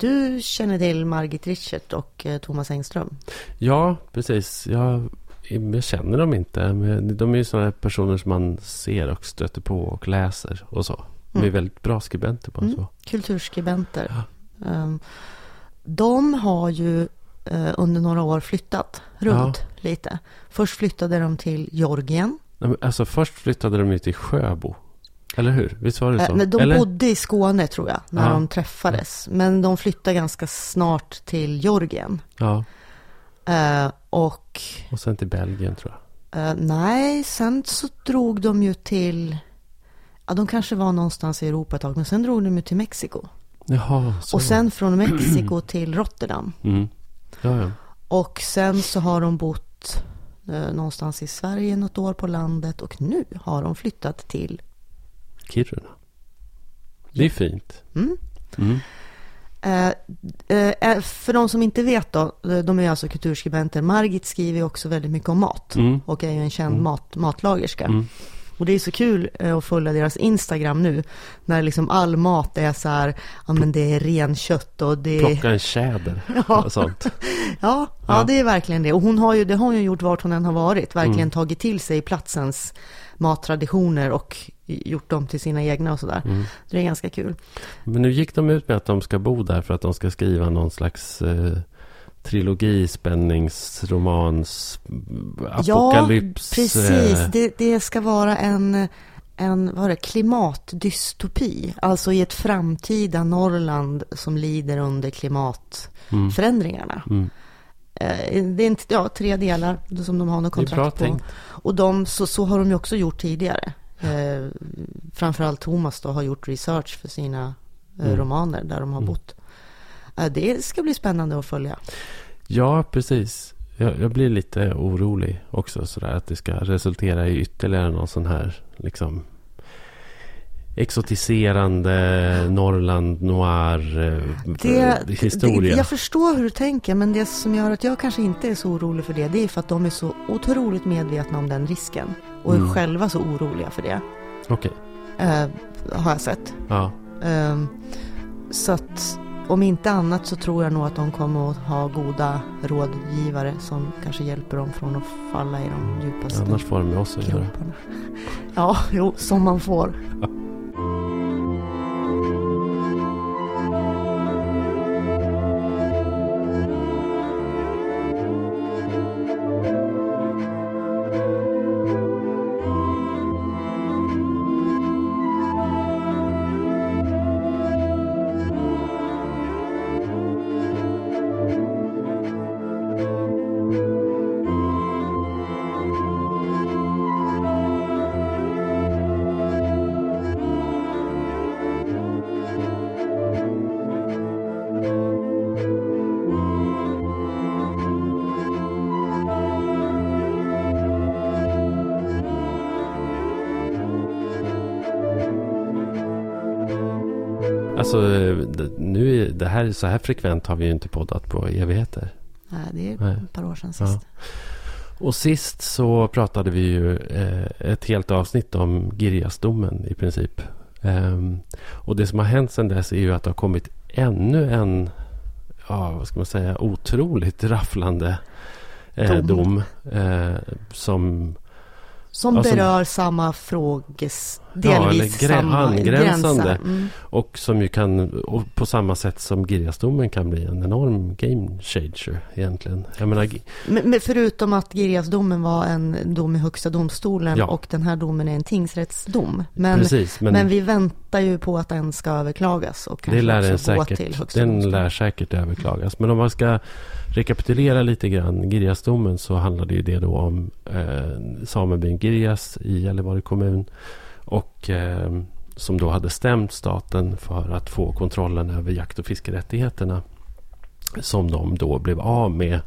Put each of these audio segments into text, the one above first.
Du känner till Margit Richert och eh, Thomas Engström? Ja, precis. Jag, jag känner dem inte. Men de är ju sådana personer som man ser och stöter på och läser och så. De är Mm. väldigt bra skribenter på Mm. så. Kulturskribenter. Ehm, de har ju eh, under några år flyttat runt lite. Först flyttade de till Georgien. Alltså först flyttade de ju till Sjöbo. Eller hur? Visst var det Eh, så? nej, de Eller? bodde i Skåne tror jag, när Ja. de träffades. Men de flyttade ganska snart till Georgien. Ja, Eh, och och sen till Belgien tror jag. eh, nej, sen så drog de ju till... Ja, de kanske var någonstans i Europa ett tag, men sen drog de ju till Mexiko. Jaha, så. Och sen från Mexiko till Rotterdam. Mm. Ja, ja. Och sen så har de bott eh, någonstans i Sverige något år på landet och nu har de flyttat till Kiruna. Det är fint. Mm. Mm. Eh, eh, för de som inte vet då, eh, de är alltså kulturskribenter. Margit skriver också väldigt mycket om mat Mm. och är ju en känd Mm. mat, matlagerska. Mm. Och det är så kul eh, att följa deras Instagram nu, när liksom all mat är så här, ja men det är renkött och det är... Plocka en tjäder Ja. och sånt. Ja, ja, Ja. det är verkligen det. Och hon har ju, det har hon ju gjort vart hon än har varit. Verkligen Mm. tagit till sig platsens mattraditioner och gjort dem till sina egna och sådär. Mm. Det är ganska kul. Men nu gick de ut med att de ska bo där för att de ska skriva någon slags eh, trilogi, spänningsromans, apokalyps. Ja, precis. eh, Det, det ska vara en, en vad det, klimatdystopi. Alltså i ett framtida Norrland som lider under klimatförändringarna. mm, mm. Eh, Det är inte, ja, tre delar som de har något kontrakt på. Och de, så, så har de ju också gjort tidigare. Eh, framförallt Thomas då har gjort research för sina eh, Mm. romaner där de har Mm. bott. Eh, det ska bli spännande att följa. Ja, precis. Jag, jag blir lite orolig också sådär att det ska resultera i ytterligare någon sån här liksom exotiserande Norrland noir eh, Det, historia. det, jag förstår hur du tänker, men det som gör att jag kanske inte är så orolig för det, det är för att de är så otroligt medvetna om den risken. Och är Mm. själva så oroliga för det, Okej, eh, har jag sett. ja. Ehm, så att om inte annat så tror jag nog att de kommer att ha goda rådgivare som kanske hjälper dem från att falla i de djupaste Annars får de med oss att göra. Ja, jo, som man får. Alltså, nu är det här så här frekvent har vi ju inte poddat på evigheter. Nej, det är Nej. ett par år sedan Ja. sist. Och sist så pratade vi ju eh, ett helt avsnitt om Girjasdomen i princip. Ehm, och det som har hänt sedan dess är ju att det har kommit ännu en, ja vad ska man säga, otroligt rafflande eh, Dom. dom. eh, som Som Ja, som- berör samma fråges... Ja, Delvis grä- samma angränsande. Mm. Och som ju kan, på samma sätt som Girjasdomen kan bli en enorm game changer egentligen. Menar, Men, men förutom att Girjasdomen var en dom i Högsta domstolen Ja. och den här domen är en tingsrättsdom. Men, precis, men, men, vi väntar ju på att den ska överklagas och det kanske lär den också gå till säkert, Högsta den domstolen. lär säkert överklagas. Men om man ska rekapitulera lite grann Girjasdomen så handlade ju det då om eh, samebyn Girjas i Gällivare kommun. Och eh, som då hade stämt staten för att få kontrollen över jakt och fiskerättigheterna. Som de då blev av med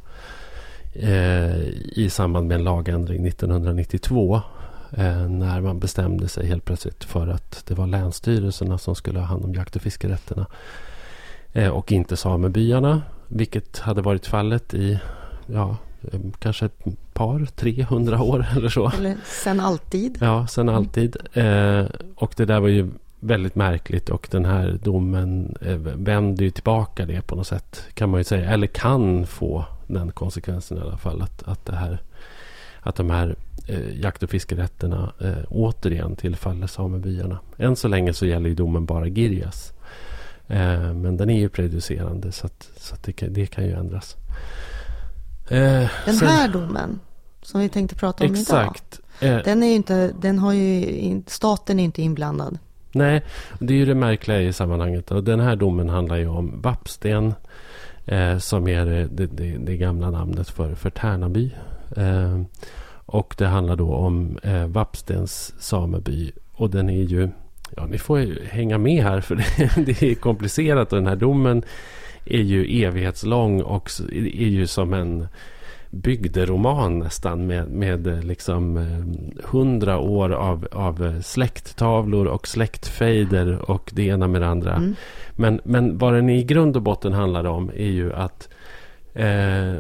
eh, i samband med en lagändring 1992. Eh, när man bestämde sig helt plötsligt för att det var länsstyrelserna som skulle ha hand om jakt och fiskerätterna. Eh, och inte samebyarna. Vilket hade varit fallet i ja, eh, kanske par, 300 år eller så. Eller sen alltid. Ja, sen alltid. Eh, och det där var ju väldigt märkligt och den här domen eh, vänder ju tillbaka det på något sätt. Kan man ju säga. Eller kan få den konsekvensen i alla fall. Att, att, det här, att de här eh, jakt och fiskerätterna eh, återigen tillfaller samebyarna. Än så länge så gäller ju domen bara Girjas. Eh, men den är ju prejudicerande så, att, så att det, kan, det kan ju ändras. Eh, den sen, här domen som vi tänkte prata om exakt, idag. Eh, den är inte, den har ju, staten är inte inblandad. Nej, det är ju det märkliga i sammanhanget. Och den här domen handlar ju om Vappsten. Eh, som är det, det, det, gamla namnet för, för Tärnaby. Eh, och det handlar då om eh, Vappstens sameby. Och den är ju... Ja, ni får ju hänga med här för det, det är komplicerat. Och den här domen är ju evighetslång och är ju som en bygderoman nästan med, med eh, liksom eh, hundra år av, av släkttavlor och släktfejder och det ena med det andra. Mm. Men, men vad den i grund och botten handlar om är ju att eh,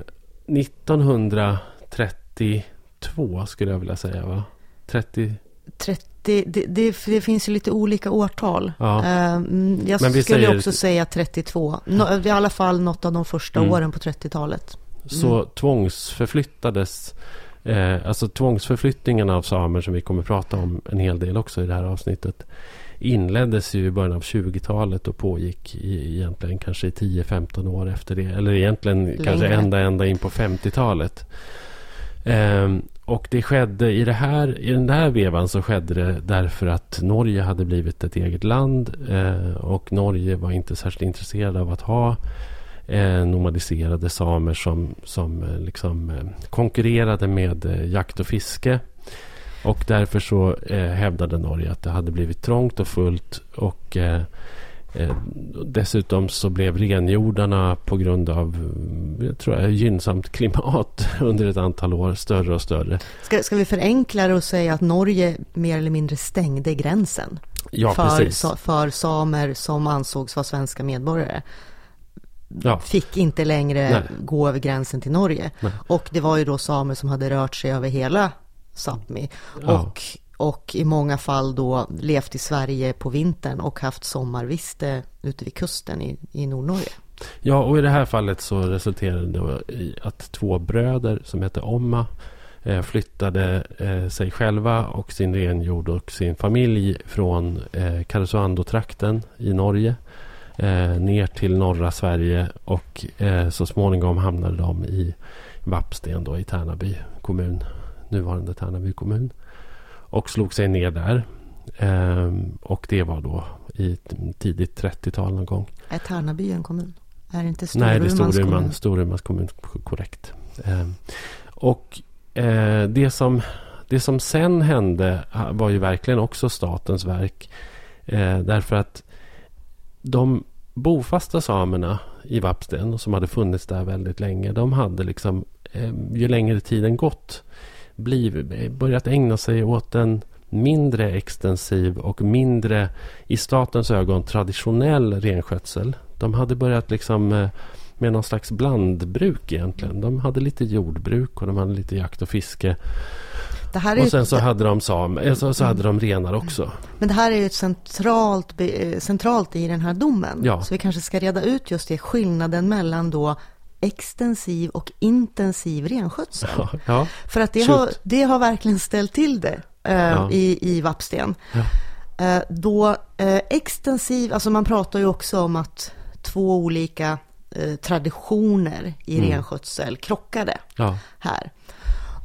1932 skulle jag vilja säga va? 30... 30 det, det, det, det, finns ju lite olika årtal. Ja. Ehm, jag skulle säger... också säga 32. I alla fall något av de första mm. åren på 30-talet så mm. tvångsförflyttades eh, Alltså tvångsförflyttningen av samer som vi kommer prata om en hel del också i det här avsnittet inleddes ju i början av 20-talet och pågick i, egentligen kanske 10-15 år efter det. Eller egentligen Längre. kanske ända, ända in på 50-talet. Eh, och det skedde i, det här, i den här vevan så skedde det därför att Norge hade blivit ett eget land. Eh, och Norge var inte särskilt intresserad av att ha eh, nomadiserade samer som, som eh, liksom, eh, konkurrerade med jakt och fiske. Och därför så eh, hävdade Norge att det hade blivit trångt och fullt. Och eh, dessutom så blev renjordarna på grund av jag tror jag, gynnsamt klimat under ett antal år större och större. Ska, ska vi förenkla det och säga att Norge mer eller mindre stängde gränsen? Ja, för, för samer som ansågs vara svenska medborgare ja. fick inte längre Nej. gå över gränsen till Norge. Nej. Och det var ju då samer som hade rört sig över hela Sápmi. Ja. Och, och i många fall då levt i Sverige på vintern och haft sommarviste ute vid kusten i, i Nordnorge. Ja, och i det här fallet så resulterade det i att två bröder som hette Omma eh, flyttade eh, sig själva och sin renjord och sin familj från eh, Karesuando-trakten i Norge eh, ner till norra Sverige och eh, så småningom hamnade de i Vappsten då i Tärnaby kommun, nuvarande Tärnaby kommun. Och slog sig ner där. Eh, och det var då i tidigt 30-tal någon gång. Är Tärnaby en kommun? Är det inte Storumans Nej, det är Storuman, kommun? Storumans kommun, korrekt. Eh, och eh, det som det som sen hände var ju verkligen också statens verk. Eh, därför att de bofasta samerna i Vapsten som hade funnits där väldigt länge. De hade liksom eh, ju längre tiden gått blivit, börjat ägna sig åt en mindre extensiv och mindre i statens ögon traditionell renskötsel. De hade börjat liksom eh, med någon slags blandbruk egentligen. De hade lite jordbruk och de hade lite jakt och fiske och sen så hade de sam, eh, så, så hade de renar också. Men det här är ju ett centralt, eh, centralt i den här domen. Ja. Så vi kanske ska reda ut just det, skillnaden mellan då extensiv och intensiv renskötsel. Ja, ja. För att det har, det har verkligen ställt till det eh, ja. i, i Vappsten. Eh, då eh, extensiv, alltså man pratar ju också om att två olika eh, traditioner i mm. renskötsel krockade här.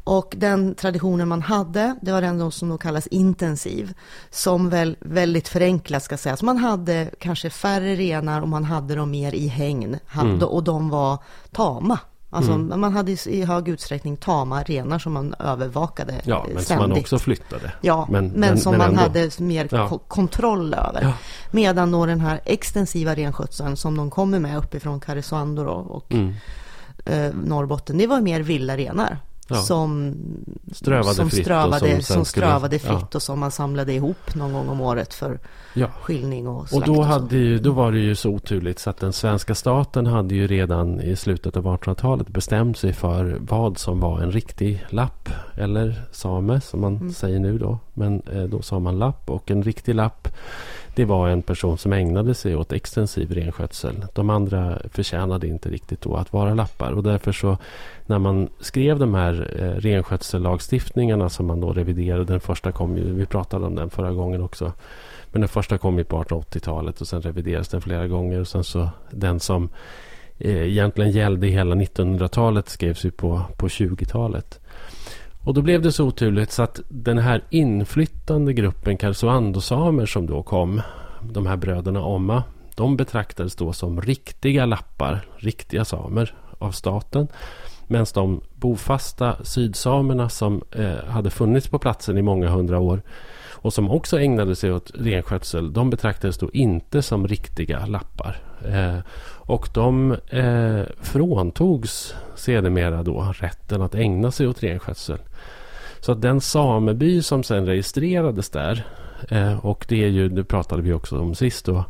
Och den traditionen man hade, det var den som då kallas intensiv, som väl väldigt förenklat ska sägas. Man hade kanske färre renar och man hade dem mer i hägn mm. och de var tama. Alltså mm. man hade i hög utsträckning tama renar som man övervakade Ja, men ständigt. som man också flyttade. Ja, men, men, men som men man ändå. hade mer ja. kontroll över. Ja. Medan då den här extensiva renskötseln som de kommer med uppifrån Karesuando och mm. eh, Norrbotten, det var mer vilda renar ja. som strövade som fritt, strövade, som, som strövade fritt ja. och som man samlade ihop någon gång om året för ja. skiljning och slakt. Och då, hade ju, då var det ju så oturligt så att den svenska staten hade ju redan i slutet av 1800-talet bestämt sig för vad som var en riktig lapp eller same som man mm. säger nu då. Men eh, då sa man lapp och en riktig lapp det var en person som ägnade sig åt extensiv renskötsel. De andra förtjänade inte riktigt då att vara lappar. Och därför så när man skrev de här eh, renskötsellagstiftningarna som man då reviderade. Den första kom ju, vi pratade om den förra gången också. Men den första kom ju på 1880-talet och sen reviderades den flera gånger. Och sen så den som eh, egentligen gällde hela 1900-talet skrevs ju på, på 20-talet. Och då blev det så oturligt så att den här inflyttande gruppen Karesuando-samer som då kom, de här bröderna Omma, de betraktades då som riktiga lappar, riktiga samer av staten. Medan de bofasta sydsamerna som eh, hade funnits på platsen i många hundra år och som också ägnade sig åt renskötsel, de betraktades då inte som riktiga lappar. Eh, och de eh, fråntogs sedermera då rätten att ägna sig åt renskötsel. Så att den sameby som sen registrerades där eh, och det är ju, det pratade vi också om sist då.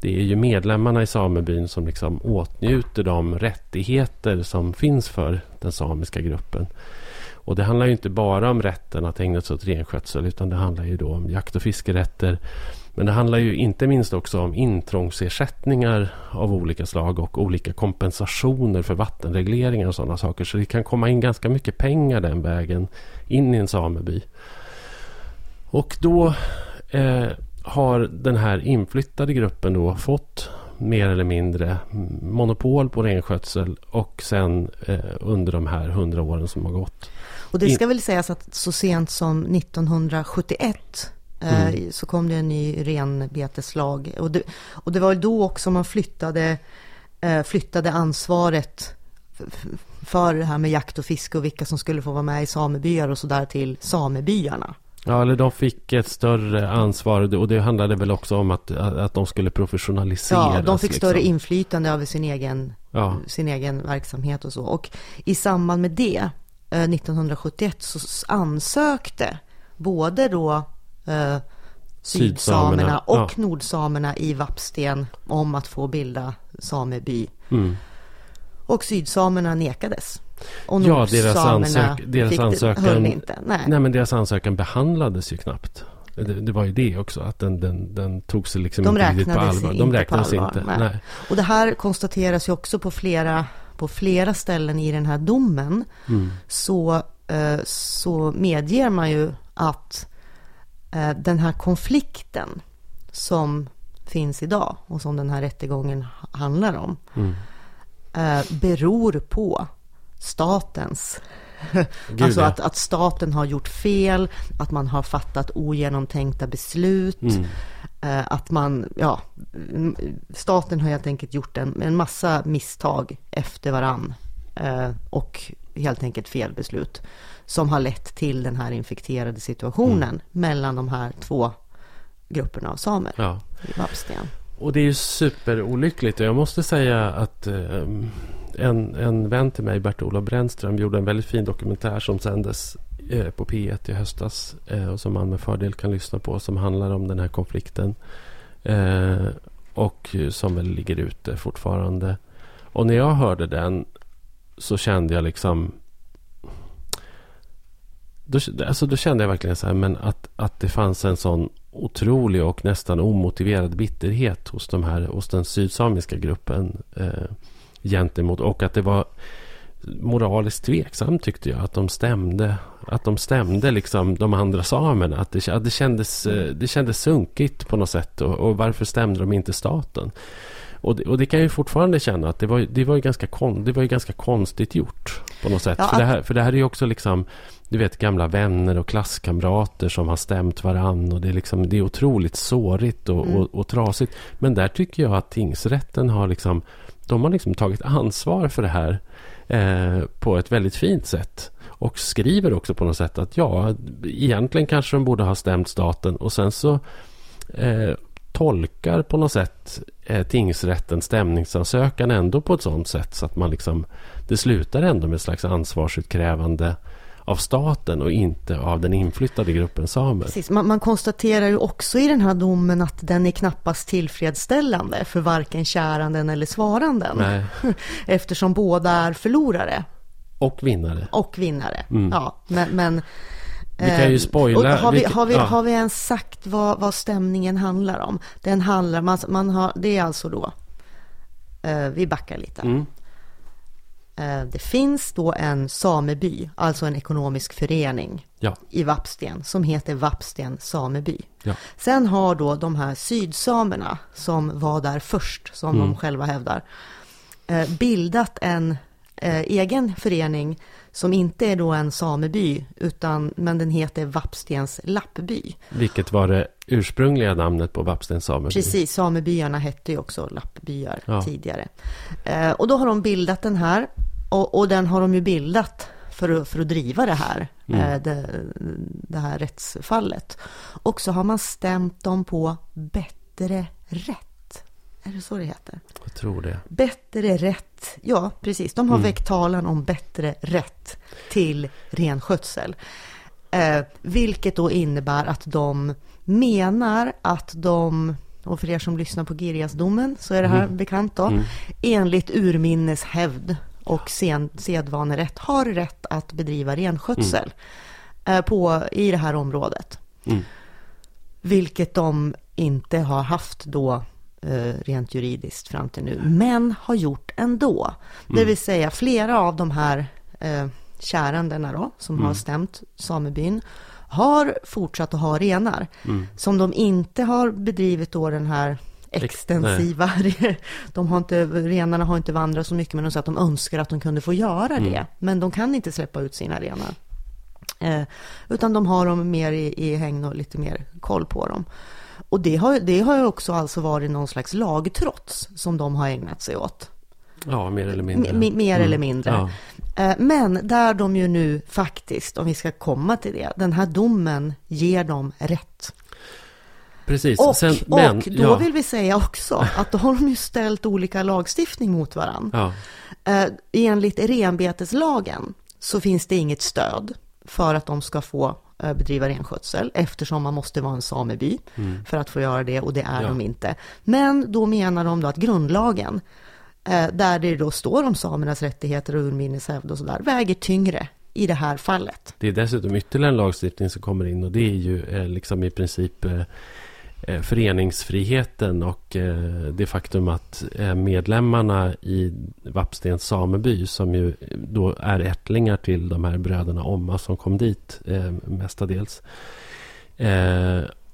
Det är ju medlemmarna i samebyn som liksom åtnjuter de rättigheter som finns för den samiska gruppen. Och det handlar ju inte bara om rätten att ägna sig åt renskötsel utan det handlar ju då om jakt och fiskerätter. Men det handlar ju inte minst också om intrångsersättningar av olika slag och olika kompensationer för vattenregleringar och sådana saker. Så det kan komma in ganska mycket pengar den vägen in i en sameby. Och då eh, har den här inflyttade gruppen då fått mer eller mindre monopol på renskötsel och sen eh, under de här hundra åren som har gått. Och det ska väl sägas att så sent som 1971 eh, mm. så kom det en ny renbeteslag. Och det, och det var då också man flyttade, eh, flyttade ansvaret för det här med jakt och fiske och vilka som skulle få vara med i samebyar och sådär till samebyarna. Ja, eller de fick ett större ansvar och det handlade väl också om att, att de skulle professionaliseras. Ja, de fick liksom. större inflytande över sin egen, ja. sin egen verksamhet och så. Och i samband med det, 1971, eh, så ansökte både då eh, sydsamerna och ja. nordsamerna i Vapsten om att få bilda sameby. Mm. Och sydsamerna nekades. Och ja, deras, ansök deras ansökan... Inte. Nej. nej, men deras ansökan behandlades ju knappt. Det, det, var ju det också, att den, den, den tog sig liksom De inte riktigt på allvar. De räknades inte. inte. Nej. Nej. Och det här konstateras ju också på flera, på flera ställen i den här domen. Mm. Så, eh, så medger man ju att den här konflikten som finns idag och som den här rättegången handlar om. Mm. Eh, beror på statens Gud, alltså att, att, staten har gjort fel, att man har fattat ogenomtänkta beslut, mm. eh, att man, ja, staten har helt enkelt gjort en, en massa misstag efter varann eh, och helt enkelt fel beslut som har lett till den här infekterade situationen mm. mellan de här två grupperna av samer ja. i Vapsten. Och det är ju superolyckligt och jag måste säga att eh, en, en vän till mig, Bert-Olof Brännström, gjorde en väldigt fin dokumentär som sändes eh, på P1 i höstas eh, och som man med fördel kan lyssna på som handlar om den här konflikten. Och som väl ligger ute fortfarande. Och när jag hörde den så kände jag liksom då, alltså då kände jag verkligen så här, men att, att det fanns en sån otrolig och nästan omotiverad bitterhet hos, de här, hos den sydsamiska gruppen. Eh, gentemot och att det var moraliskt tveksamt tyckte jag att de stämde att de stämde liksom de andra samerna att det, att det, kändes, eh, det kändes sunkigt på något sätt och, och varför stämde de inte staten och det, och det kan jag ju fortfarande känna att det var, det var, ju, ganska kon, det var ju ganska konstigt gjort på något sätt. Ja, för, det här, för det här är ju också liksom du vet gamla vänner och klasskamrater som har stämt varann och det är, liksom, det är otroligt sårigt och, mm. och, och trasigt. Men där tycker jag att tingsrätten har liksom de har liksom tagit ansvar för det här eh, på ett väldigt fint sätt. Och skriver också på något sätt att ja, egentligen kanske de borde ha stämt staten och sen så eh, tolkar på något sätt eh, tingsrätten stämningsansökan ändå på ett sådant sätt så att man liksom det slutar ändå med ett slags ansvarsutkrävande av staten och inte av den inflyttade gruppen samer. Precis. Man, man, konstaterar ju också i den här domen att den är knappast tillfredsställande för varken käranden eller svaranden. Nej. Eftersom båda är förlorare. Och vinnare. Och vinnare, mm. ja. Men, men Vi kan ju spoila. har, vi, har, vi, ja. har vi ens sagt vad, vad stämningen handlar om? Den handlar, man, man har, det är alltså då, eh, vi backar lite. Mm. Eh, det finns då en sameby, alltså en ekonomisk förening ja. i Vapsten som heter Vapsten sameby. Ja. Sen har då de här sydsamerna som var där först, som mm. de själva hävdar, eh, bildat en eh, egen förening som inte är då en sameby, utan, men den heter Vapstens lappby. Vilket var det ursprungliga namnet på Vapstens sameby? Precis, samebyarna hette ju också lappbyar ja. tidigare. Och då har de bildat den här och, och den har de ju bildat för att, för att driva det här, mm. Eh, det, det, här rättsfallet. Och så har man stämt dem på bättre rätt. Är det så det heter? Jag tror det. Bättre rätt. Ja, precis. De har mm. väckt talan om bättre rätt till renskötsel. Eh, vilket då innebär att de menar att de och för er som lyssnar på Girjasdomen så är det här mm. bekant då, mm. enligt urminnes hävd och sen, sedvanerätt har rätt att bedriva renskötsel mm. på, i det här området. Mm. Vilket de inte har haft då eh, rent juridiskt fram till nu, men har gjort ändå. Det mm. vill säga flera av de här eh, kärandena då, som mm. har stämt samebyn, har fortsatt att ha renar. Mm. Som de inte har bedrivit då den här extensiva. De har inte, renarna har inte vandrat så mycket, men de säger att de önskar att de kunde få göra mm. det. Men de kan inte släppa ut sina renar. Eh, utan de har dem mer i, i hägn och lite mer koll på dem. Och det har, det har ju också alltså varit någon slags lagtrots som de har ägnat sig åt. Ja, mer eller mindre. M mer mm. eller mindre. Ja. Eh, men där de ju nu faktiskt, om vi ska komma till det, den här domen ger dem rätt. Precis. Och, Sen, men, och då ja. vill vi säga också att då har de ju ställt olika lagstiftning mot varandra. Ja. Eh, enligt renbeteslagen så finns det inget stöd för att de ska få eh, bedriva renskötsel eftersom man måste vara en sameby mm. för att få göra det och det är ja. de inte. Men då menar de då att grundlagen eh, där det då står om samernas rättigheter och urminneshävd och sådär väger tyngre i det här fallet. Det är dessutom ytterligare en lagstiftning som kommer in och det är ju eh, liksom i princip Eh, föreningsfriheten och eh, det faktum att eh, medlemmarna i Vapstens sameby som ju då är ättlingar till de här bröderna Omma som kom dit mestadels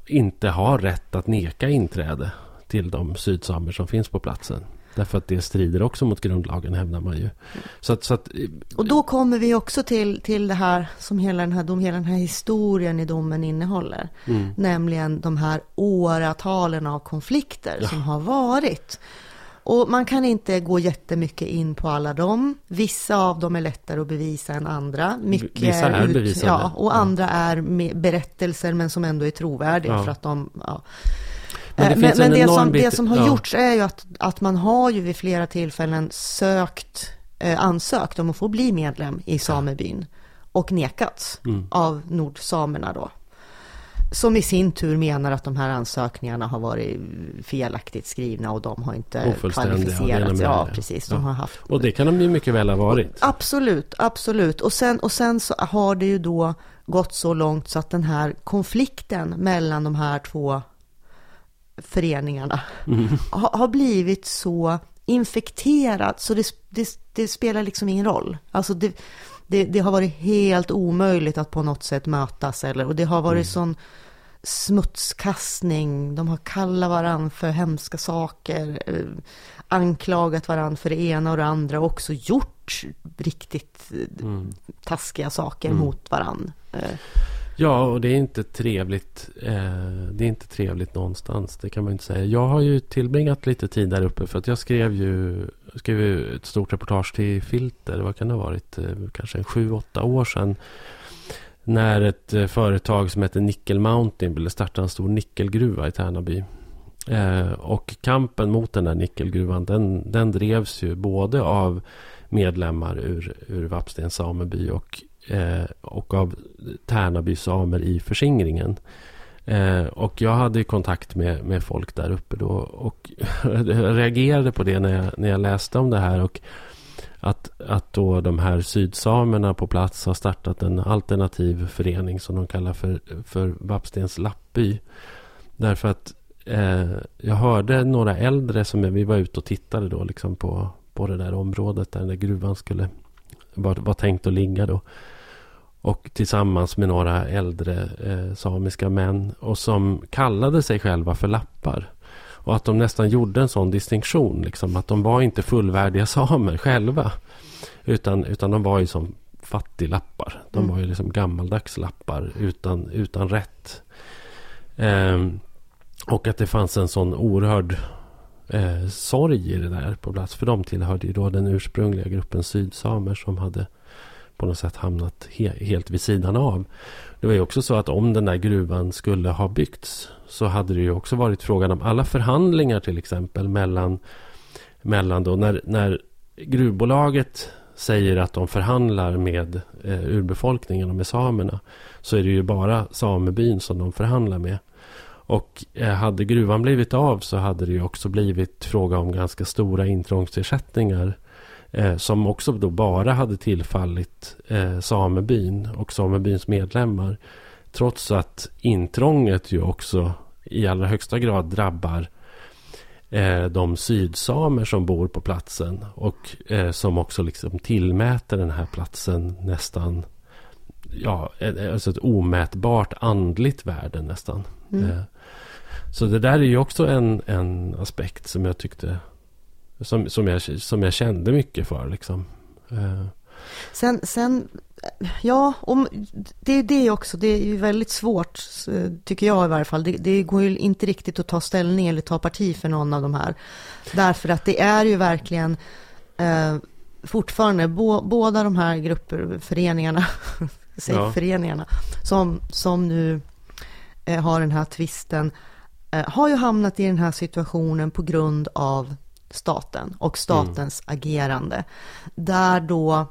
inte har rätt att neka inträde till de sydsamer som finns på platsen. Därför att det strider också mot grundlagen hävdar man ju. Så att, så att, och då kommer vi också till, till det här som hela den här, dom, hela den här historien i domen innehåller. Mm. Nämligen de här åratalen av konflikter ja. som har varit. Och man kan inte gå jättemycket in på alla dem. Vissa av dem är lättare att bevisa än andra. Mycket Vissa är ut, bevisade. Ja, och andra är berättelser men som ändå är trovärdiga ja. för att de... Ja. Men det, men, men det, som, bit, det som har ja. gjorts är ju att, att man har ju vid flera tillfällen sökt, eh, ansökt om att få bli medlem i samebyn och nekats mm. av nordsamerna då. Som i sin tur menar att de här ansökningarna har varit felaktigt skrivna och de har inte kvalificerats. Ja, precis. De ja. har haft... Och det kan de ju mycket väl ha varit. Absolut, absolut. Och sen, och sen så har det ju då gått så långt så att den här konflikten mellan de här två föreningarna mm. har, har blivit så infekterad så det, det, det, spelar liksom ingen roll. Alltså det, det, har varit helt omöjligt att på något sätt mötas eller och det har varit mm. sån smutskastning. De har kallat varandra för hemska saker, eh, anklagat varandra för det ena och det andra och också gjort riktigt mm. taskiga saker mm. mot varandra. Ja, och det är inte trevligt. Eh, det är inte trevligt någonstans. Det kan man inte säga. Jag har ju tillbringat lite tid där uppe. För att jag skrev ju skrev ju ett stort reportage till Filter. Vad kan det ha varit? Eh, kanske en sju, åtta år sedan. När ett eh, företag som heter Nickel Mountain ville starta en stor nickelgruva i Tärnaby. Eh, och kampen mot den där nickelgruvan den, den drevs ju både av medlemmar ur, ur Vapstens sameby och Eh, och av Tärnaby samer i förskingringen. Eh, och jag hade kontakt med, med folk där uppe då och jag reagerade på det när jag, när jag läste om det här. Och att, att då de här sydsamerna på plats har startat en alternativ förening som de kallar för, för Vapstens lappby. Därför att eh, jag hörde några äldre som vi var ute och tittade då liksom på, på det där området där den där gruvan skulle var, var tänkt att ligga då. Och tillsammans med några äldre eh, samiska män och som kallade sig själva för lappar. Och att de nästan gjorde en sån distinktion. Liksom, att de var inte fullvärdiga samer själva. Utan, utan de var ju som fattiglappar. De mm. var ju liksom gammaldags lappar utan, utan rätt. Eh, och att det fanns en sån oerhörd eh, sorg i det där på plats. För de tillhörde ju då den ursprungliga gruppen sydsamer som hade på något sätt hamnat he helt vid sidan av. Det var ju också så att om den där gruvan skulle ha byggts så hade det ju också varit frågan om alla förhandlingar till exempel mellan, mellan då när, när gruvbolaget säger att de förhandlar med eh, urbefolkningen och med samerna så är det ju bara samebyn som de förhandlar med. Och eh, hade gruvan blivit av så hade det ju också blivit fråga om ganska stora intrångsersättningar eh, som också då bara hade tillfallit eh, samebyn och samebyns medlemmar. Trots att intrånget ju också i allra högsta grad drabbar eh, de sydsamer som bor på platsen och eh, som också liksom tillmäter den här platsen nästan ja, alltså ett omätbart andligt värde nästan. Mm. Eh, så det där är ju också en, en aspekt som jag tyckte som, som, jag, som jag kände mycket för. Liksom. Eh. Sen, sen, ja, om, det är det också. Det är ju väldigt svårt, tycker jag i varje fall. Det, det, går ju inte riktigt att ta ställning eller ta parti för någon av de här. Därför att det är ju verkligen eh, fortfarande bo, båda de här grupper, föreningarna, säg ja. föreningarna, som, som nu eh, har den här tvisten, eh, har ju hamnat i den här situationen på grund av staten och statens mm. agerande. Där då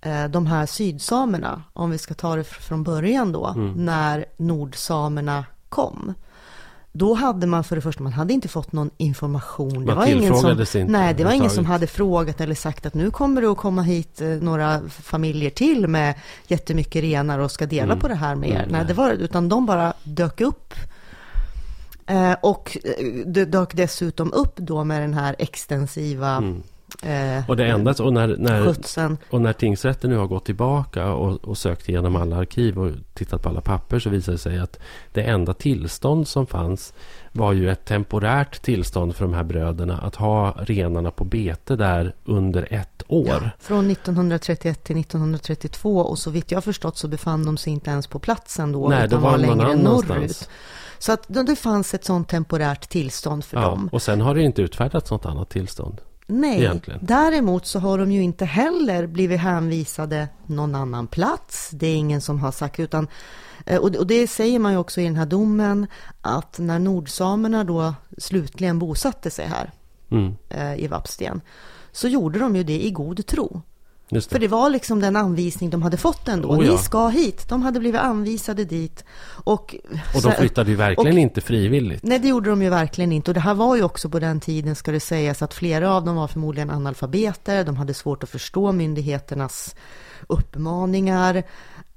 eh, de här sydsamerna, om vi ska ta det från början då, mm. när nordsamerna kom. Då hade man för det första, man hade inte fått någon information. Man det var ingen som, inte, nej, det var ingen som hade frågat eller sagt att nu kommer det att komma hit eh, några familjer till med jättemycket renar och ska dela mm. på det här med er. Mm, nej, det var, utan de bara dök upp Eh, och eh, det dök dessutom upp då med den här extensiva mm. Eh, och det enda, och när, när, och när tingsrätten nu har gått tillbaka och, och, sökt igenom alla arkiv och tittat på alla papper så visar det sig att det enda tillstånd som fanns var ju ett temporärt tillstånd för de här bröderna att ha renarna på bete där under ett år. Ja, från 1931 till 1932 och så vitt jag förstått så befann de sig inte ens på platsen då Nej, utan var, var längre norrut. Så att det fanns ett sånt temporärt tillstånd för ja, dem. Och sen har det inte utfärdats något annat tillstånd. Nej, egentligen. däremot så har de ju inte heller blivit hänvisade någon annan plats. Det är ingen som har sagt, utan eh, och det säger man ju också i den här domen att när nordsamerna då slutligen bosatte sig här mm. Eh, i Vapsten så gjorde de ju det i god tro. Det. För det var liksom den anvisning de hade fått ändå. Oh ja. Ni ska hit. De hade blivit anvisade dit. Och, och de flyttade ju verkligen och, inte frivilligt. Nej, det gjorde de ju verkligen inte. Och det här var ju också på den tiden, ska det sägas, att flera av dem var förmodligen analfabeter. De hade svårt att förstå myndigheternas uppmaningar.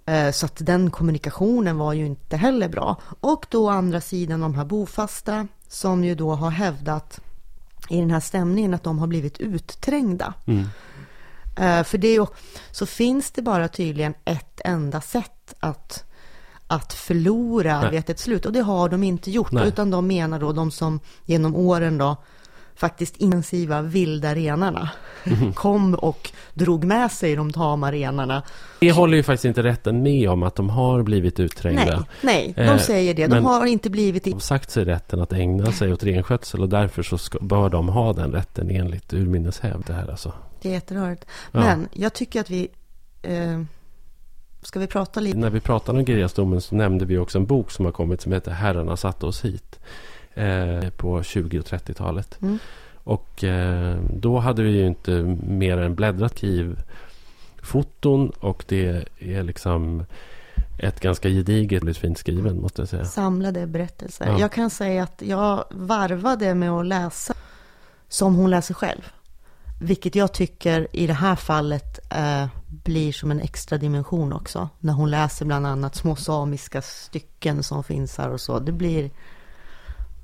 Eh, så att den kommunikationen var ju inte heller bra. Och då å andra sidan de här bofasta som ju då har hävdat i den här stämningen att de har blivit utträngda. Mm. Eh, för det är så finns det bara tydligen ett enda sätt att, att förlora Nej. vid ett slut. Och det har de inte gjort. Nej. Utan de menar då, de som genom åren då faktiskt intensiva vilda renarna mm. kom och drog med sig de tama renarna. Det håller ju faktiskt inte rätten med om att de har blivit utträngda. Nej, nej de eh, säger det. De Men har inte blivit... De har sagt sig rätten att ägna sig åt renskötsel och därför så ska, bör de ha den rätten enligt urminnes hävd. Det här alltså. Det är jätterörigt. Men ja. jag tycker att vi... Eh, ska vi prata lite? När vi pratade om Girjasdomen så nämnde vi också en bok som har kommit som heter Herrarna satte oss hit. Eh, på 20 och 30-talet. Mm. Och eh, då hade vi ju inte mer än bläddrat Kiev-foton och det är liksom ett ganska gediget, fint skriven måste jag säga. Samlade berättelser. Ja. Jag kan säga att jag varvade med att läsa som hon läser själv. Vilket jag tycker i det här fallet eh, blir som en extra dimension också. När hon läser bland annat små samiska stycken som finns här och så. Det blir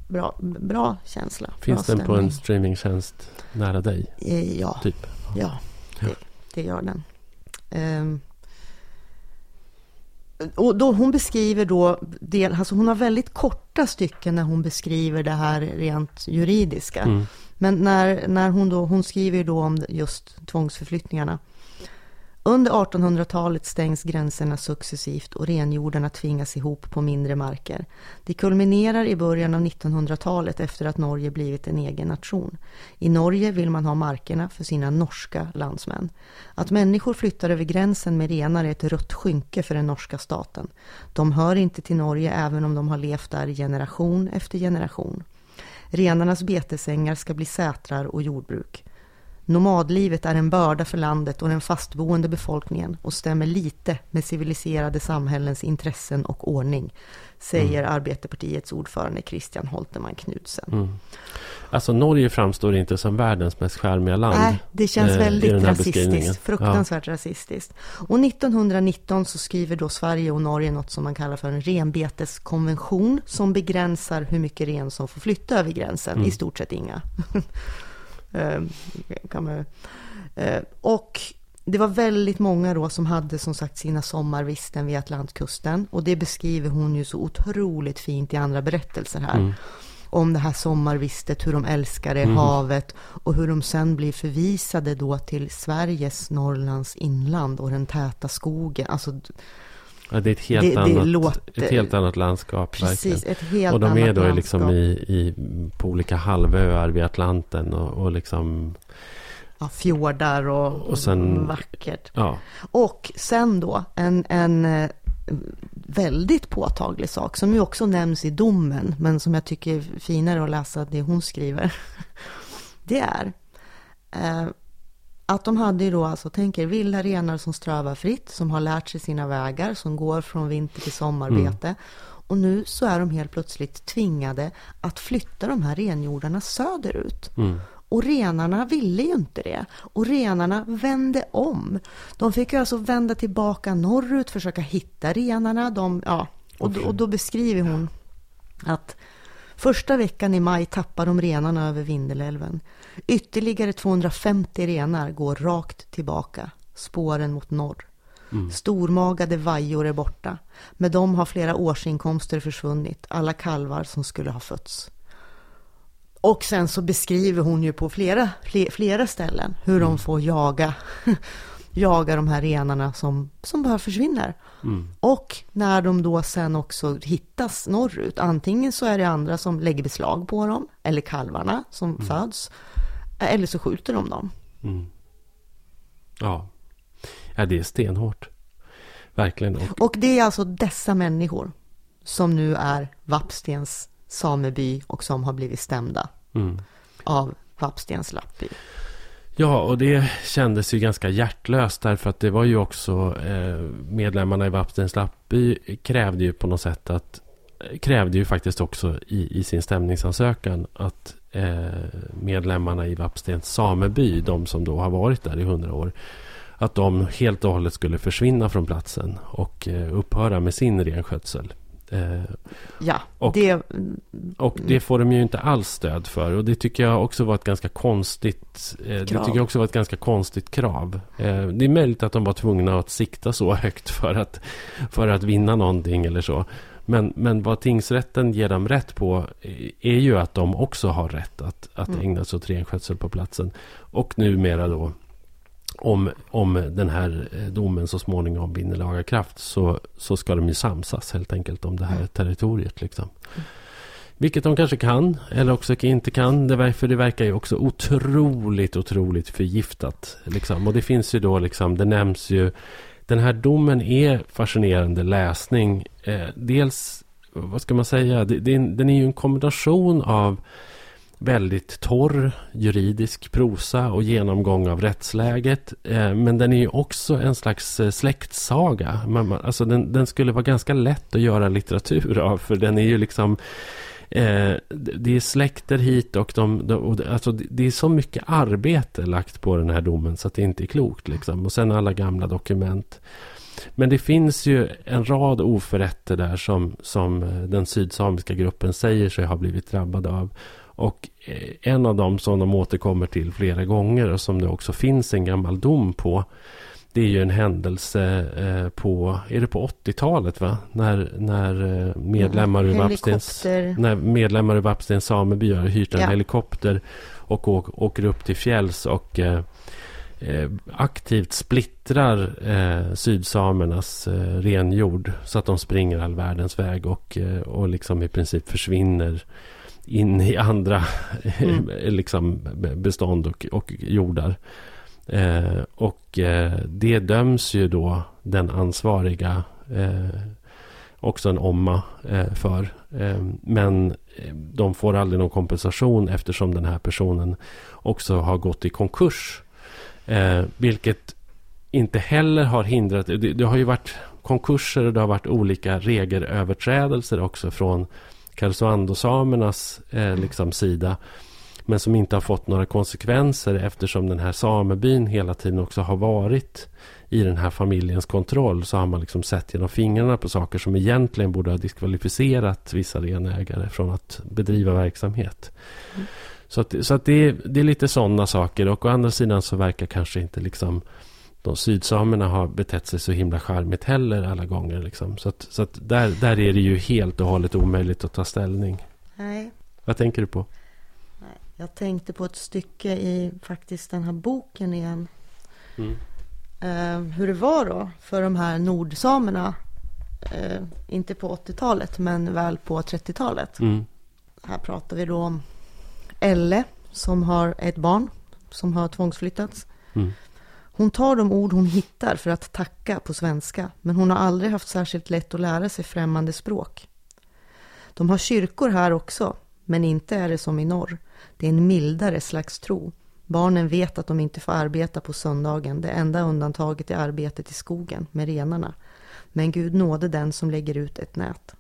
bra, bra känsla. Finns bra den på en streamingtjänst nära dig? Eh, ja, typ. ja det, det gör den. Um, och då, hon beskriver då, del, alltså hon har väldigt korta stycken när hon beskriver det här rent juridiska. Mm. Men när, när hon då, hon skriver då om just tvångsförflyttningarna. Under 1800-talet stängs gränserna successivt och renjordarna tvingas ihop på mindre marker. Det kulminerar i början av 1900-talet efter att Norge blivit en egen nation. I Norge vill man ha markerna för sina norska landsmän. Att människor flyttar över gränsen med renar är ett rött skynke för den norska staten. De hör inte till Norge även om de har levt där generation efter generation. Renarnas betesängar ska bli sätrar och jordbruk. Nomadlivet är en börda för landet och den fastboende befolkningen och stämmer lite med civiliserade samhällens intressen och ordning, säger mm. Arbetarpartiets ordförande Christian Holteman Knudsen. Mm. Alltså Norge framstår inte som världens mest skärmiga land. Nej, det känns eh, väldigt rasistiskt, fruktansvärt ja. rasistiskt. Och 1919 så skriver då Sverige och Norge något som man kallar för en renbeteskonvention som begränsar hur mycket ren som får flytta över gränsen, mm. i stort sett inga. Eh, kan man, eh, och det var väldigt många då som hade som sagt sina sommarvisten vid Atlantkusten. Och det beskriver hon ju så otroligt fint i andra berättelser här. Mm. Om det här sommarvistet, hur de älskade mm. havet och hur de sen blir förvisade då till Sveriges, Norrlands inland och den täta skogen. Alltså, Ja, det är ett helt, det, annat, det låter, ett helt annat landskap. Precis, ett helt Och de är då liksom i, i, på olika halvöar vid Atlanten och, och liksom... Ja, fjordar och, och sen, vackert. Ja. Och sen då en, en eh, väldigt påtaglig sak som ju också nämns i domen, men som jag tycker är finare att läsa det hon skriver. Det är eh, att de hade ju då alltså, tänker vilda renar som strövar fritt, som har lärt sig sina vägar, som går från vinter till sommarbete. Mm. Och nu så är de helt plötsligt tvingade att flytta de här renjordarna söderut. Mm. Och renarna ville ju inte det. Och renarna vände om. De fick ju alltså vända tillbaka norrut, försöka hitta renarna. De, ja, och, då, och då beskriver hon att Första veckan i maj tappar de renarna över Vindelälven. Ytterligare 250 renar går rakt tillbaka, spåren mot norr. Mm. Stormagade vajor är borta. Med dem har flera årsinkomster försvunnit, alla kalvar som skulle ha fötts. Och sen så beskriver hon ju på flera, flera ställen hur mm. de får jaga jaga de här renarna som, som bara försvinner. Mm. Och när de då sen också hittas norrut, antingen så är det andra som lägger beslag på dem, eller kalvarna som mm. föds, eller så skjuter de dem. Mm. Ja. ja, det är stenhårt. Verkligen. Och... och det är alltså dessa människor som nu är Vapstens sameby och som har blivit stämda mm. av Vapstens lappby. Ja, och det kändes ju ganska hjärtlöst därför att det var ju också eh, medlemmarna i Vapstens lappby krävde ju på något sätt att eh, krävde ju faktiskt också i, i sin stämningsansökan att eh, medlemmarna i Vapstens sameby, de som då har varit där i hundra år, att de helt och hållet skulle försvinna från platsen och eh, upphöra med sin renskötsel. Eh, ja, och, det... Och det får de ju inte alls stöd för. Och det tycker jag också var ett ganska konstigt... Eh, det tycker jag också var ett ganska konstigt krav. Eh, det är möjligt att de var tvungna att sikta så högt för att, för att vinna någonting eller så. Men, men vad tingsrätten ger dem rätt på är ju att de också har rätt att, att mm. ägna sig åt renskötsel på platsen. Och numera då om, om den här eh, domen så småningom vinner laga kraft så, så ska de ju samsas helt enkelt om det här mm. territoriet. Liksom. Vilket de kanske kan eller också inte kan. Det, för det verkar ju också otroligt, otroligt förgiftat. Liksom. Och det finns ju då, liksom, det nämns ju. Den här domen är fascinerande läsning. Eh, dels, vad ska man säga, det, det, den är ju en kombination av väldigt torr juridisk prosa och genomgång av rättsläget. Eh, men den är ju också en slags eh, släktsaga. Alltså den, den, skulle vara ganska lätt att göra litteratur av. För den är ju liksom Eh, det är släkter hit och, de, de, och alltså, det är så mycket arbete lagt på den här domen så att det inte är klokt. Liksom. Och sen alla gamla dokument. Men det finns ju en rad oförrätter där som, som eh, den sydsamiska gruppen säger sig ha blivit drabbad av. Och eh, en av dem som de återkommer till flera gånger och som det också finns en gammal dom på. Det är ju en händelse eh, på, är det på 80-talet va? När, när medlemmar ja, ur Vapstens, när medlemmar ur Vapstens sameby har hyrt en ja. helikopter och åker upp till fjälls och Eh, aktivt splittrar eh, sydsamernas eh, renjord så att de springer all världens väg och, eh, och liksom i princip försvinner in i andra mm. liksom bestånd och, och jordar. Eh, och eh, det döms ju då den ansvariga eh, också en omma eh, för. men de får aldrig någon kompensation eftersom den här personen också har gått i konkurs Eh, vilket inte heller har hindrat... Det, det, har ju varit konkurser och det har varit olika regelöverträdelser också från Karesuando-samernas eh, liksom sida. Men som inte har fått några konsekvenser eftersom den här samebyn hela tiden också har varit i den här familjens kontroll. Så har man liksom sett genom fingrarna på saker som egentligen borde ha diskvalificerat vissa renägare från att bedriva verksamhet. Mm. Så, att, så att det, är, det är lite sådana saker. Och å andra sidan så verkar kanske inte liksom de sydsamerna ha betett sig så himla charmigt heller alla gånger. Liksom. Så, att, så att där, där är det ju helt och hållet omöjligt att ta ställning. Nej. Vad tänker du på? Jag tänkte på ett stycke i faktiskt den här boken igen. Mm. Uh, hur det var då för de här nordsamerna. Uh, inte på 80-talet men väl på 30-talet. Mm. Här pratar vi då om Elle som har ett barn som har tvångsflyttats. Mm. Hon tar de ord hon hittar för att tacka på svenska, men hon har aldrig haft särskilt lätt att lära sig främmande språk. De har kyrkor här också, men inte är det som i norr. Det är en mildare slags tro. Barnen vet att de inte får arbeta på söndagen. Det enda undantaget är arbetet i skogen med renarna. Men Gud nåde den som lägger ut ett nät.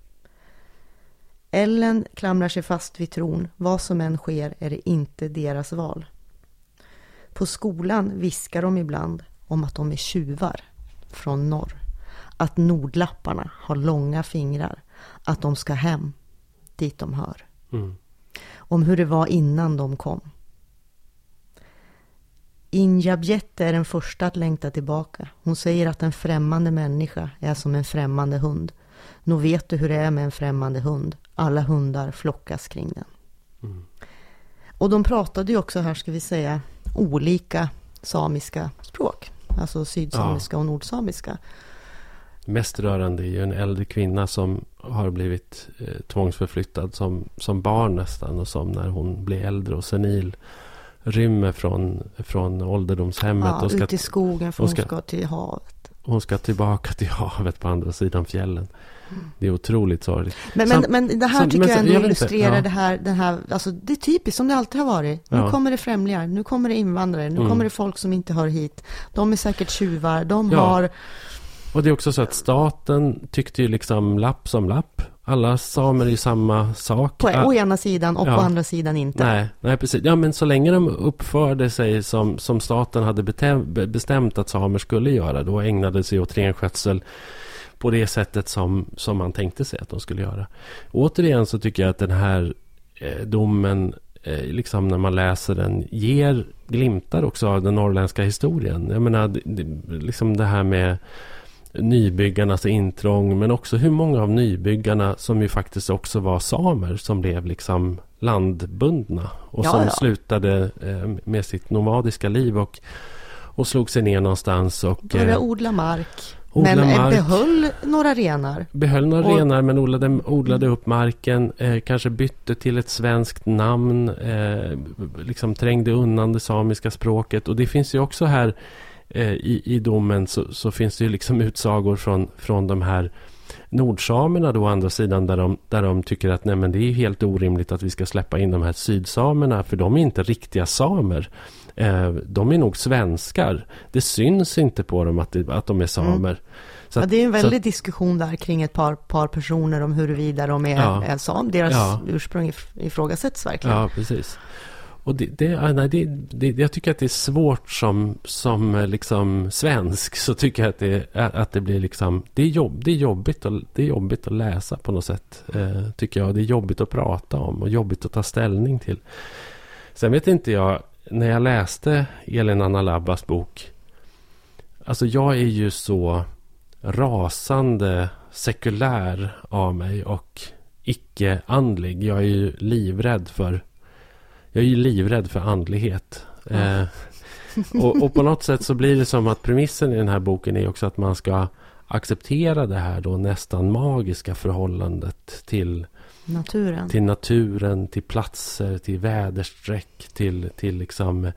Ellen klamrar sig fast vid tron. Vad som än sker är det inte deras val. På skolan viskar de ibland om att de är tjuvar från norr. Att nordlapparna har långa fingrar. Att de ska hem, dit de hör. Mm. Om hur det var innan de kom. Injabjette är den första att längta tillbaka. Hon säger att en främmande människa är som en främmande hund. Nog vet du hur det är med en främmande hund. Alla hundar flockas kring den. Mm. Och de pratade ju också här, ska vi säga, olika samiska språk. Alltså sydsamiska ja. och nordsamiska. Mest rörande är ju en äldre kvinna som har blivit eh, tvångsförflyttad som, som barn nästan. Och som när hon blir äldre och senil rymmer från, från ålderdomshemmet. Ja, och ska, ut i skogen för hon ska, hon ska till havet. Hon ska tillbaka till havet på andra sidan fjällen. Det är otroligt sorgligt. Men, men, men det här tycker jag ändå jag illustrerar ja. det här, den här, alltså det är typiskt som det alltid har varit. Nu ja. kommer det främlingar, nu kommer det invandrare, nu mm. kommer det folk som inte hör hit. De är säkert tjuvar, de ja. har... Och det är också så att staten tyckte ju liksom lapp som lapp. Alla samer är ju samma sak. På å ena sidan och ja. på andra sidan inte. Nej, nej, precis. Ja, men så länge de uppförde sig som, som staten hade bestämt att samer skulle göra, då ägnade sig åt renskötsel på det sättet som, som man tänkte sig att de skulle göra. Återigen så tycker jag att den här eh, domen, eh, liksom när man läser den, ger glimtar också av den norrländska historien. Jag menar, det, liksom det här med nybyggarnas intrång, men också hur många av nybyggarna som ju faktiskt också var samer som blev liksom landbundna och ja, som ja. slutade eh, med sitt nomadiska liv och, och slog sig ner någonstans och... Började eh, odla mark. Odla men mark, behöll några renar. Behöll några och, renar men odlade, odlade upp marken. Eh, kanske bytte till ett svenskt namn. Eh, liksom trängde undan det samiska språket. Och det finns ju också här eh, i, i domen så, så, finns det ju liksom utsagor från, från de här nordsamerna då å andra sidan där de, där de tycker att nej men det är helt orimligt att vi ska släppa in de här sydsamerna för de är inte riktiga samer. Eh, de är nog svenskar. Det syns inte på dem att, det, att de är samer. Mm. Så, ja, det är en väldig diskussion där kring ett par, par personer om huruvida de är, ja, är sam. Deras ja. ursprung ifrågasätts verkligen. Ja, precis. Och det, det, nej, det, det, jag tycker att det är svårt som, som liksom svensk. Så tycker jag att det, att det blir liksom... Det är, jobb, det, är jobbigt att, det är jobbigt att läsa på något sätt. Eh, tycker jag. Det är jobbigt att prata om och jobbigt att ta ställning till. Sen vet inte jag. När jag läste Elin Anna Labbas bok. Alltså jag är ju så rasande sekulär av mig. Och icke-andlig. Jag är ju livrädd för jag är ju livrädd för andlighet. Eh, och, och, på något sätt så blir det som att premissen i den här boken är också att man ska acceptera det här då nästan magiska förhållandet till naturen, till, naturen, till platser, till väderstreck, till, till liksom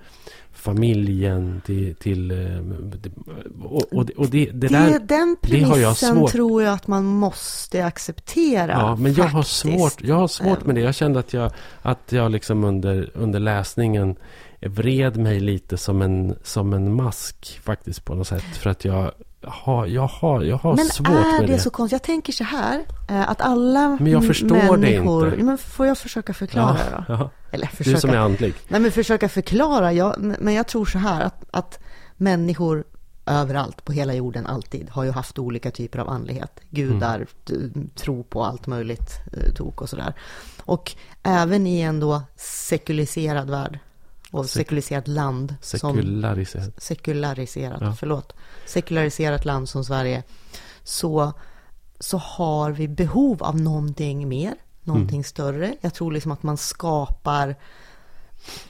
familjen, till... till eh, och, och, och det, det, där, den premissen det har jag svårt. tror jag att man måste acceptera. Ja, men jag har svårt, jag har svårt med det. Jag kände att jag, att jag liksom under, under läsningen vred mig lite som en, som en mask faktiskt på något sätt. För att jag jag har, jag har svårt med det. Men är det så konstigt? Jag tänker så här, eh, att alla Men jag förstår människor, det inte. Men får jag försöka förklara ja, då? Ja. Eller försöka, du som är andlig. Nej, men försöka förklara. Jag, men jag tror så här, att, att människor överallt på hela jorden alltid har ju haft olika typer av andlighet. Gudar, mm. tro på allt möjligt eh, tok och sådär. Och även i en då sekuliserad värld och sekulariserat land. Sekulariserat. Som, sekulariserat, ja. förlåt. Sekulariserat land som Sverige. Så, så har vi behov av någonting mer, någonting mm. större. Jag tror liksom att man skapar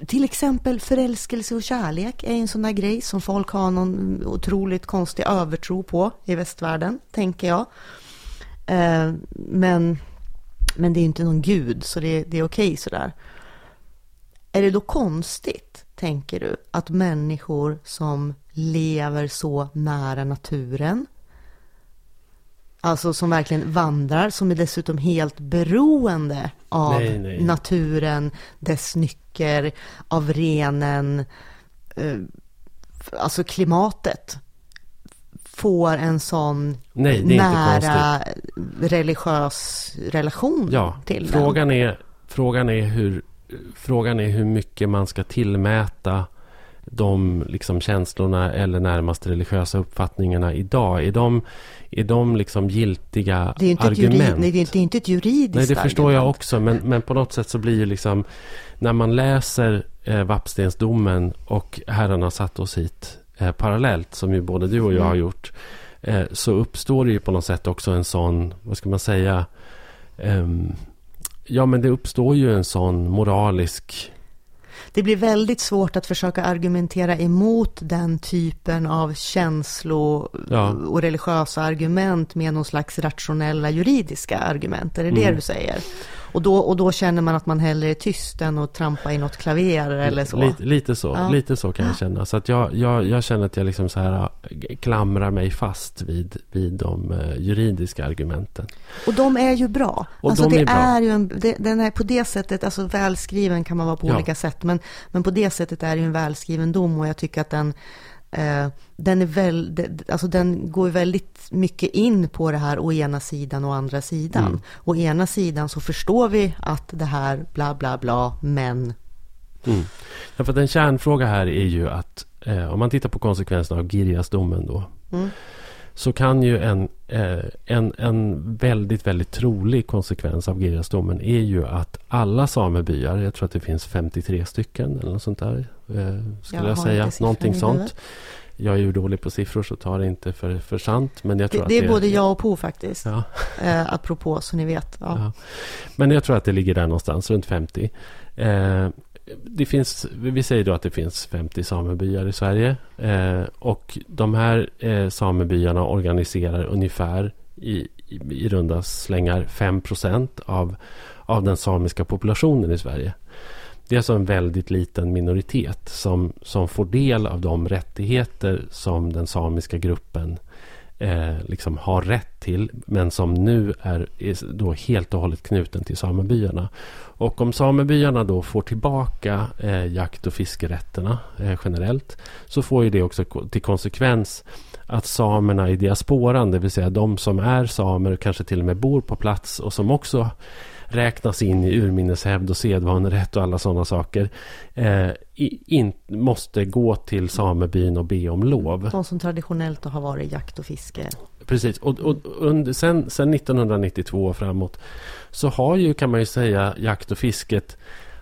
till exempel förälskelse och kärlek är en sån där grej som folk har någon otroligt konstig övertro på i västvärlden, tänker jag. Eh, men, men det är inte någon gud, så det, det är okej okay sådär. Är det då konstigt, tänker du, att människor som lever så nära naturen, alltså som verkligen vandrar, som är dessutom helt beroende av nej, nej. naturen, dess nycker, av renen, eh, alltså klimatet, får en sån nej, nära religiös relation ja, till frågan den. Är, frågan är hur frågan är hur mycket man ska tillmäta de liksom känslorna eller närmast religiösa uppfattningarna idag. Är de, är de liksom giltiga det är inte argument? Jurid, nej, det är inte ett juridiskt Nej, det förstår argument. jag också. Men, men på något sätt så blir ju liksom... När man läser eh, Vappstensdomen och herrarna satt oss hit eh, parallellt, som ju både du och jag mm. har gjort, eh, så uppstår det ju på något sätt också en sån, vad ska man säga, um, Ja, men det uppstår ju en sån moralisk... Det blir väldigt svårt att försöka argumentera emot den typen av känslo ja. och religiösa argument med någon slags rationella juridiska argument. Är det mm. det du säger? Och då, och då känner man att man hellre är tyst än att trampa i något klaver eller så? Lite, lite så, ja. lite så kan jag känna. Så att jag, jag, jag känner att jag liksom så här klamrar mig fast vid, vid de uh, juridiska argumenten. Och de är ju bra. Och alltså de det är, bra. är ju en, det, den är på det sättet, alltså välskriven kan man vara på ja. olika sätt. Men, men på det sättet är det ju en välskriven dom och jag tycker att den Eh, den, är väl, alltså den går väldigt mycket in på det här å ena sidan och andra sidan. Mm. Å ena sidan så förstår vi att det här bla bla bla, men... Mm. Ja, för en kärnfråga här är ju att eh, om man tittar på konsekvenserna av Girjasdomen då. Mm. Så kan ju en, eh, en, en väldigt, väldigt trolig konsekvens av Girjasdomen är ju att alla samebyar, jag tror att det finns 53 stycken eller något sånt där, eh, skulle jag, jag säga. Någonting sånt. Jag är ju dålig på siffror så tar det inte för, för sant. Men jag tror det, att det är både jag och Po faktiskt. Ja. Eh, apropå så ni vet. Ja. ja. Men jag tror att det ligger där någonstans, runt 50. Eh, det finns, vi säger då att det finns 50 samebyar i Sverige. Eh, och de här eh, samebyarna organiserar ungefär i, i, i runda slängar 5 av, av den samiska populationen i Sverige. Det är alltså en väldigt liten minoritet som, som får del av de rättigheter som den samiska gruppen eh, liksom har rätt till. Men som nu är, är då helt och hållet knuten till samebyarna. Och om samebyarna då får tillbaka eh, jakt och fiskerätterna eh, generellt. Så får ju det också till konsekvens att samerna i diasporan, det vill säga de som är samer och kanske till och med bor på plats och som också räknas in i urminneshävd och sedvanerätt och alla sådana saker. Eh, in, måste gå till samebyn och be om lov. De som traditionellt har varit jakt och fiske. Precis, och, och under, sen, sen 1992 och framåt så har ju kan man ju säga jakt och fisket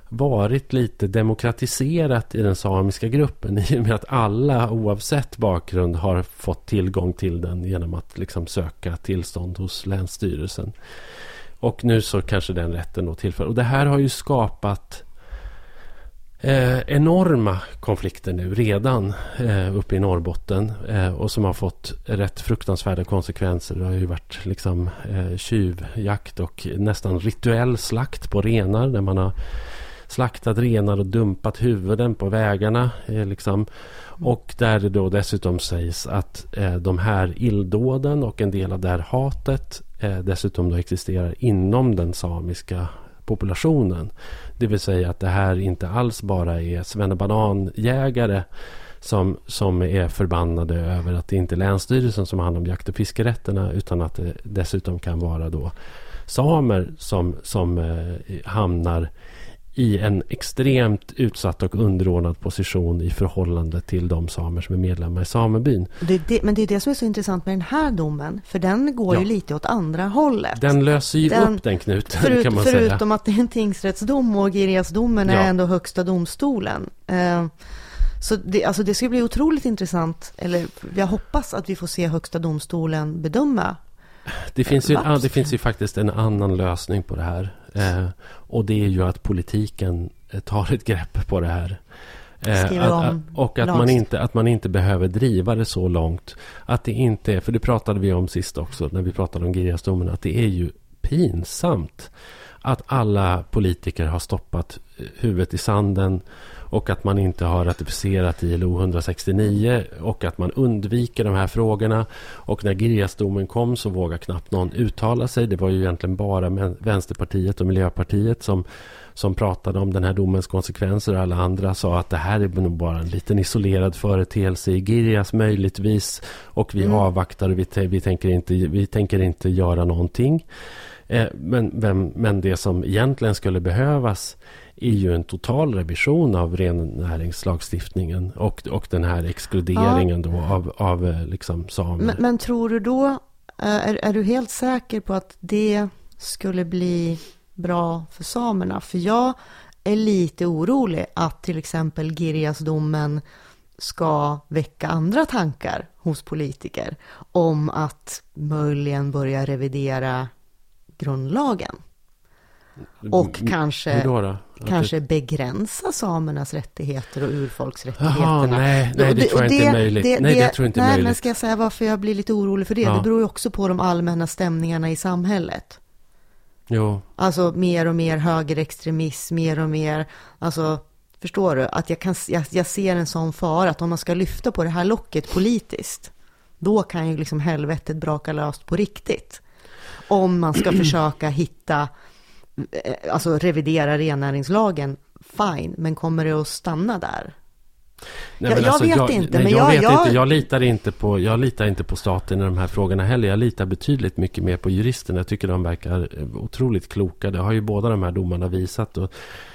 varit lite demokratiserat i den samiska gruppen i och med att alla oavsett bakgrund har fått tillgång till den genom att liksom söka tillstånd hos Länsstyrelsen. Och nu så kanske den rätten då tillför. Och det här har ju skapat eh, enorma konflikter nu redan eh, uppe i Norrbotten. Eh, och som har fått rätt fruktansvärda konsekvenser. Det har ju varit liksom eh, tjuvjakt och nästan rituell slakt på renar. Där man har slaktat renar och dumpat huvuden på vägarna. Eh, liksom. Och där det då dessutom sägs att eh, de här illdåden och en del av det här hatet eh, dessutom då existerar inom den samiska populationen. Det vill säga att det här inte alls bara är svennebananjägare som, som är förbannade över att det inte är Länsstyrelsen som har hand om jakt och fiskerätterna utan att det dessutom kan vara då samer som, som eh, hamnar i en extremt utsatt och underordnad position i förhållande till de samer som är medlemmar i samebyn. Det, det, men det är det som är så intressant med den här domen, för den går ja. ju lite åt andra hållet. Den löser ju den, upp den knuten, förut, kan man förutom säga. Förutom att det är en tingsrättsdom och Girjasdomen ja. är ändå högsta domstolen. Uh, så det, alltså det ska bli otroligt intressant, eller jag hoppas att vi får se högsta domstolen bedöma det finns, ju, det finns ju faktiskt en annan lösning på det här. Eh, och det är ju att politiken eh, tar ett grepp på det här. Eh, att, och att man, inte, att man inte behöver driva det så långt. Att det inte är, för det pratade vi om sist också när vi pratade om Girjasdomen. Att det är ju pinsamt att alla politiker har stoppat huvudet i sanden och att man inte har ratificerat ILO 169 och att man undviker de här frågorna. Och när Girjasdomen kom så vågade knappt någon uttala sig. Det var ju egentligen bara Vänsterpartiet och Miljöpartiet som som pratade om den här domens konsekvenser och alla andra sa att det här är nog bara en liten isolerad företeelse i Girjas möjligtvis och vi mm. avvaktar och vi, vi, tänker inte, vi tänker inte göra någonting. Eh, men, men, men det som egentligen skulle behövas är ju en total revision av rennäringslagstiftningen och, och den här exkluderingen ja. då av, av eh, liksom samer. Men, men, tror du då, eh, är, är du helt säker på att det skulle bli bra för samerna? För jag är lite orolig att till exempel Girjasdomen ska väcka andra tankar hos politiker om att möjligen börja revidera grundlagen. Och kanske, kanske begränsa samernas rättigheter och urfolksrättigheterna. Jaha, nej, nej, det, tror jag inte är möjligt. Det, nej, det, tror jag inte nej, möjligt. men ska jag säga varför jag blir lite orolig för det? Ja. Det beror ju också på de allmänna stämningarna i samhället. Jo. Alltså mer och mer högerextremism, mer och mer, alltså förstår du? Att jag, kan, jag, jag ser en sån fara att om man ska lyfta på det här locket politiskt, då kan ju liksom helvetet braka löst på riktigt. Om man ska försöka hitta alltså revidera rennäringslagen, fine, men kommer det att stanna där? Nej, jag, alltså, jag, vet inte. Nej, men jag, jag, jag... Inte. jag, litar inte på, jag litar inte på staten i de här frågorna heller. Jag litar betydligt mycket mer på juristerna. Jag tycker de verkar eh, otroligt kloka. Det har ju båda de här domarna visat. Och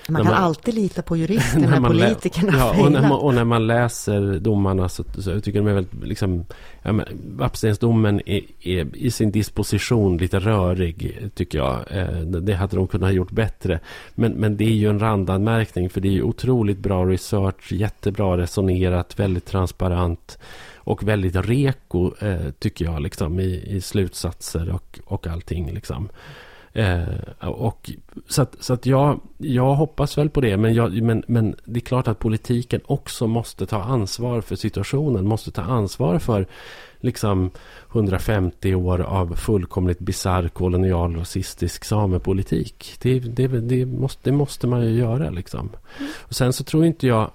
man kan man, alltid lita på juristerna när, när politikerna ja, och när, man, och när man läser domarna så, så jag tycker de är väldigt, liksom, ja, Vappstensdomen är, är, i sin disposition lite rörig, tycker jag. Eh, det hade de kunnat ha gjort bättre. Men, men det är ju en randanmärkning, för det är ju otroligt bra research, jättebra resonerat, väldigt transparent och väldigt reko, eh, tycker jag, liksom, i, i slutsatser och, och allting. Liksom. Eh, och, så att, så att jag, jag hoppas väl på det. Men, jag, men, men det är klart att politiken också måste ta ansvar för situationen. Måste ta ansvar för liksom 150 år av fullkomligt bisarr kolonial rasistisk samepolitik. Det, det, det, måste, det måste man ju göra liksom. Och sen så tror inte jag,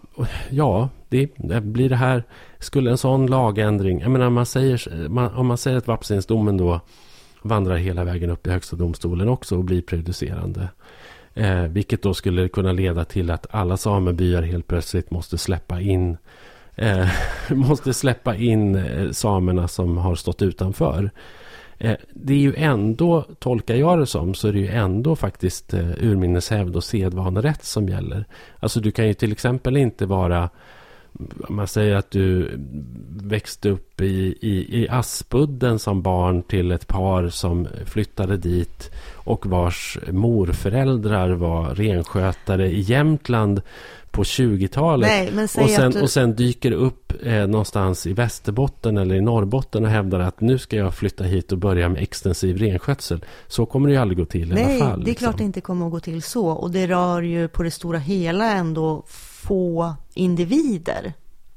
ja, det, blir det här, skulle en sån lagändring, jag menar man säger, man, om man säger att Vapsinsdomen då vandrar hela vägen upp i Högsta domstolen också och blir prejudicerande. Eh, vilket då skulle kunna leda till att alla samebyar helt plötsligt måste släppa in eh, måste släppa in eh, samerna som har stått utanför. Eh, det är ju ändå, tolkar jag det som, så är det ju ändå faktiskt eh, urminneshävd och sedvanerätt som gäller. Alltså du kan ju till exempel inte vara man säger att du växte upp i, i, i Aspudden som barn till ett par som flyttade dit och vars morföräldrar var renskötare i Jämtland på 20-talet. och, sen, du... och sen dyker upp eh, någonstans i Västerbotten eller i Norrbotten och hävdar att nu ska jag flytta hit och börja med extensiv renskötsel. Så kommer det ju aldrig gå till Nej, i alla fall. det är liksom. klart det inte kommer att gå till så. Och det rör ju på det stora hela ändå få individer.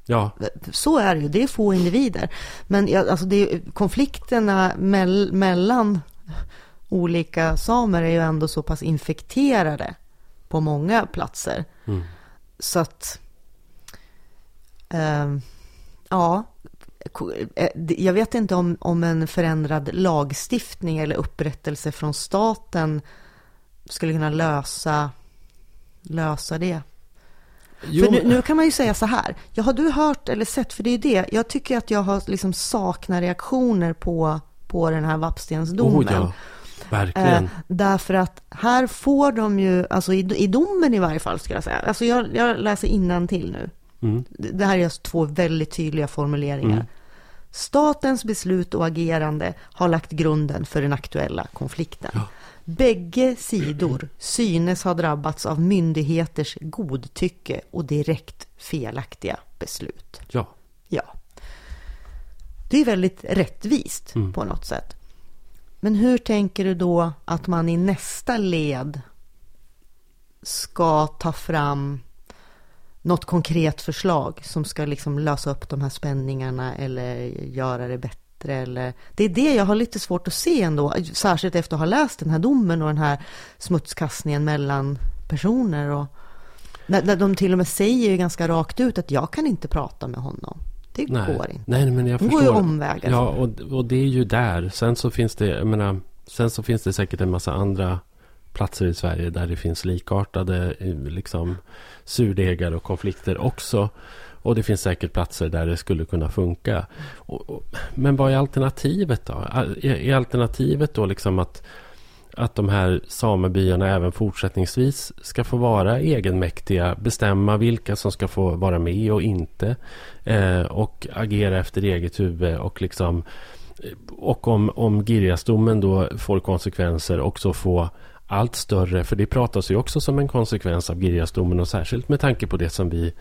Ja. Så är det ju, det är få individer. Men alltså det, konflikterna mell, mellan olika samer är ju ändå så pass infekterade på många platser. Mm. Så att, eh, ja, eh, jag vet inte om, om en förändrad lagstiftning eller upprättelse från staten skulle kunna lösa, lösa det. Jo. För nu, nu, kan man ju säga så här, ja, har du hört eller sett, för det är det, jag tycker att jag har liksom saknat reaktioner på, på den här Vappstensdomen. Oh, ja. Verkligen. Eh, därför att här får de ju, alltså i, i domen i varje fall ska jag säga, alltså jag, jag läser till nu. Mm. Det här är alltså två väldigt tydliga formuleringar. Mm. Statens beslut och agerande har lagt grunden för den aktuella konflikten. Ja. Bägge sidor synes ha drabbats av myndigheters godtycke och direkt felaktiga beslut. Ja. Ja. Det är väldigt rättvist mm. på något sätt. Men hur tänker du då att man i nästa led ska ta fram något konkret förslag som ska liksom lösa upp de här spänningarna eller göra det bättre? Eller... Det är det jag har lite svårt att se ändå, särskilt efter att ha läst den här domen och den här smutskastningen mellan personer. Och... När de till och med säger ju ganska rakt ut att jag kan inte prata med honom. Det nej, går inte. Nej, men jag förstår. går ju omvägar. Ja, och, och det är ju där. Sen så finns det, jag menar, sen så finns det säkert en massa andra platser i Sverige där det finns likartade eh, liksom, surdegar och konflikter också. Och det finns säkert platser där det skulle kunna funka. Och, och, men vad är alternativet då? Är, är alternativet då liksom att att de här samebyarna även fortsättningsvis ska få vara egenmäktiga, bestämma vilka som ska få vara med och inte eh, och agera efter eget huvud och liksom och om, om Girjasdomen då får konsekvenser också få allt större, för det pratas ju också som en konsekvens av Girjasdomen och särskilt med tanke på det som vi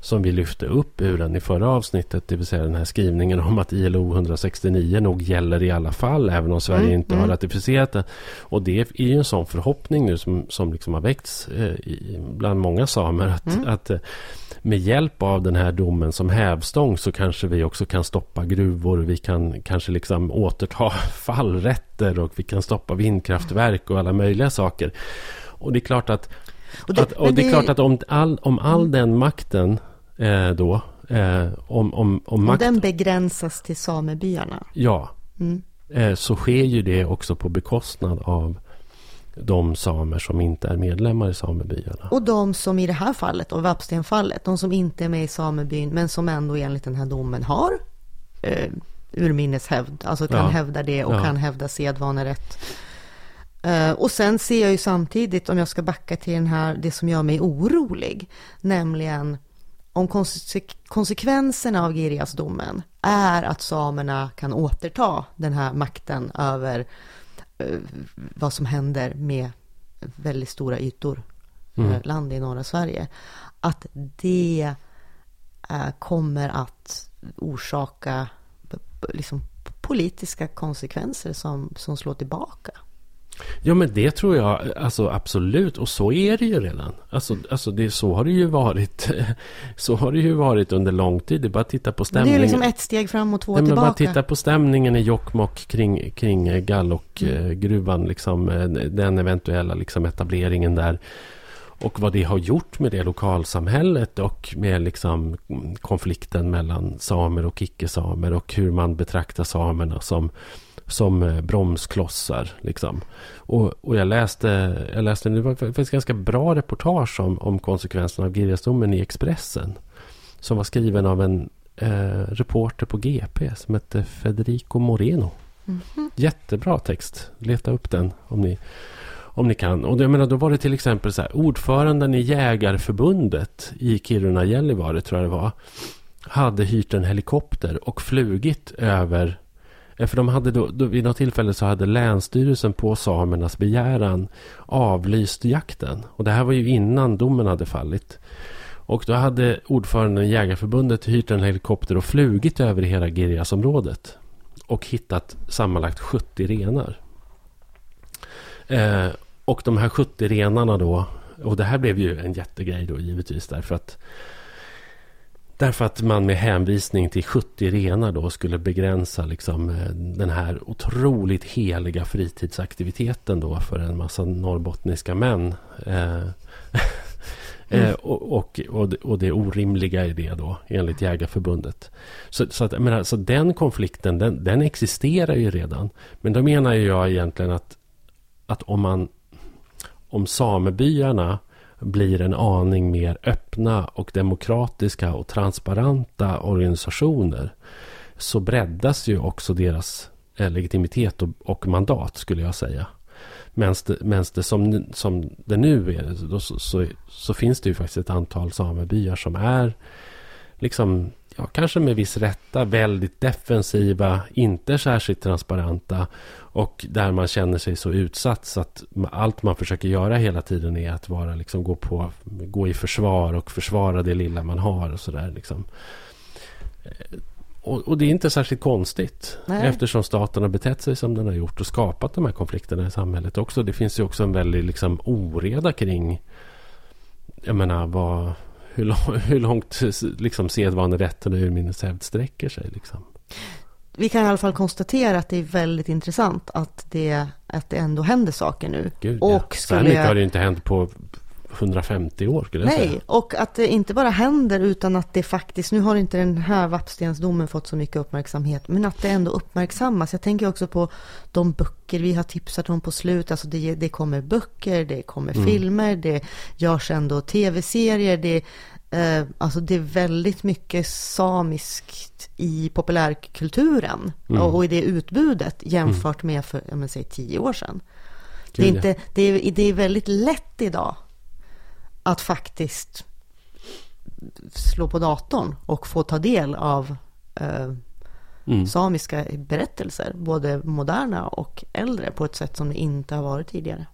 som vi lyfte upp ur den i förra avsnittet, det vill säga den här skrivningen om att ILO 169 nog gäller i alla fall, även om Sverige mm, inte mm. har ratificerat den. Och det är ju en sån förhoppning nu som, som liksom har väckts eh, i, bland många samer, att, mm. att eh, med hjälp av den här domen som hävstång så kanske vi också kan stoppa gruvor, vi kan kanske liksom återta fallrätter och vi kan stoppa vindkraftverk och alla möjliga saker. Och det är klart att och det, att, och det är klart att om all, om all mm. den makten eh, då... Eh, om, om, om, makt, den begränsas till samebyarna. Ja. Mm. Eh, så sker ju det också på bekostnad av de samer som inte är medlemmar i samebyarna. Och de som i det här fallet, och Vapstenfallet, de som inte är med i samebyn men som ändå enligt den här domen har eh, urminneshävd, alltså kan ja. hävda det och ja. kan hävda sedvanerätt. Uh, och sen ser jag ju samtidigt, om jag ska backa till den här, det som gör mig orolig, nämligen om konsek konsekvenserna av Girjasdomen är att samerna kan återta den här makten över uh, vad som händer med väldigt stora ytor mm. uh, land i norra Sverige. Att det kommer att orsaka liksom, politiska konsekvenser som, som slår tillbaka. Ja men det tror jag alltså absolut och så är det ju redan. Alltså, alltså det, så har det ju varit. Så har det ju varit under lång tid. Det är bara att titta på stämningen. Det är liksom ett steg fram och två Nej, tillbaka. Men bara titta på stämningen i Jokkmokk kring, kring Gallokgruvan. Liksom, den eventuella liksom, etableringen där. Och vad det har gjort med det lokalsamhället och med liksom konflikten mellan samer och icke-samer och hur man betraktar samerna som som eh, bromsklossar. Liksom. Och, och jag läste, jag läste det var faktiskt ganska bra reportage om, om konsekvenserna av Girjasdomen i Expressen. som var skriven av en eh, reporter på GP som hette Federico Moreno. Mm -hmm. Jättebra text. Leta upp den om ni, om ni kan. Och jag menar, då var det till exempel så här, ordföranden i Jägarförbundet i Kiruna Gällivare, tror jag det var, hade hyrt en helikopter och flugit över för de hade då, då, vid något tillfälle så hade Länsstyrelsen på samernas begäran avlyst jakten. Och det här var ju innan domen hade fallit. Och då hade ordföranden i Jägarförbundet hyrt en helikopter och flugit över hela Girjasområdet. Och hittat sammanlagt 70 renar. Eh, och de här 70 renarna då. Och det här blev ju en jättegrej då givetvis. Därför att Därför att man med hänvisning till 70 renar då skulle begränsa liksom eh, den här otroligt heliga fritidsaktiviteten då för en massa norrbottniska män. Eh, Mm. Eh, och, och, och, och, det orimliga i det då, enligt Jägarförbundet. Så, så, att, menar, så den konflikten, den, den, existerar ju redan. Men då menar jag egentligen att, att om man... Om samebyarna blir en aning mer öppna och demokratiska och transparenta organisationer så breddas ju också deras eh, legitimitet och, och mandat skulle jag säga. Medan det, det som, som det nu är, då, så, så, så, finns det ju faktiskt ett antal samebyar som är liksom, ja, kanske med viss rätta, väldigt defensiva, inte särskilt transparenta och där man känner sig så utsatt så att allt man försöker göra hela tiden är att vara, liksom, gå, på, gå i försvar och försvara det lilla man har och sådär. Liksom. Och, och, det är inte särskilt konstigt. Nej. Eftersom staten har betett sig som den har gjort och skapat de här konflikterna i samhället också. Det finns ju också en väldig liksom, oreda kring jag menar, vad, hur, lång, hur långt liksom, sedvanerätten och urminneshävd sträcker sig. Liksom. Vi kan i alla fall konstatera att det är väldigt intressant att det, att det ändå händer saker nu. Gud, och ja. Så här mycket har det inte hänt på 150 år skulle jag Nej, säga. och att det inte bara händer utan att det faktiskt, nu har inte den här Vappstensdomen fått så mycket uppmärksamhet, men att det ändå uppmärksammas. Jag tänker också på de böcker vi har tipsat om på slut, alltså det, det kommer böcker, det kommer mm. filmer, det görs ändå tv-serier, det, eh, alltså det är väldigt mycket samiskt i populärkulturen mm. och, och, i det utbudet jämfört med för, jag menar, säg tio år sedan. Det är, inte, det, är, det är väldigt lätt idag att faktiskt slå på datorn och få ta del av eh, mm. samiska berättelser, både moderna och äldre, på ett sätt som det inte har varit tidigare.